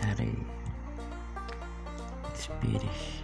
cari Spirish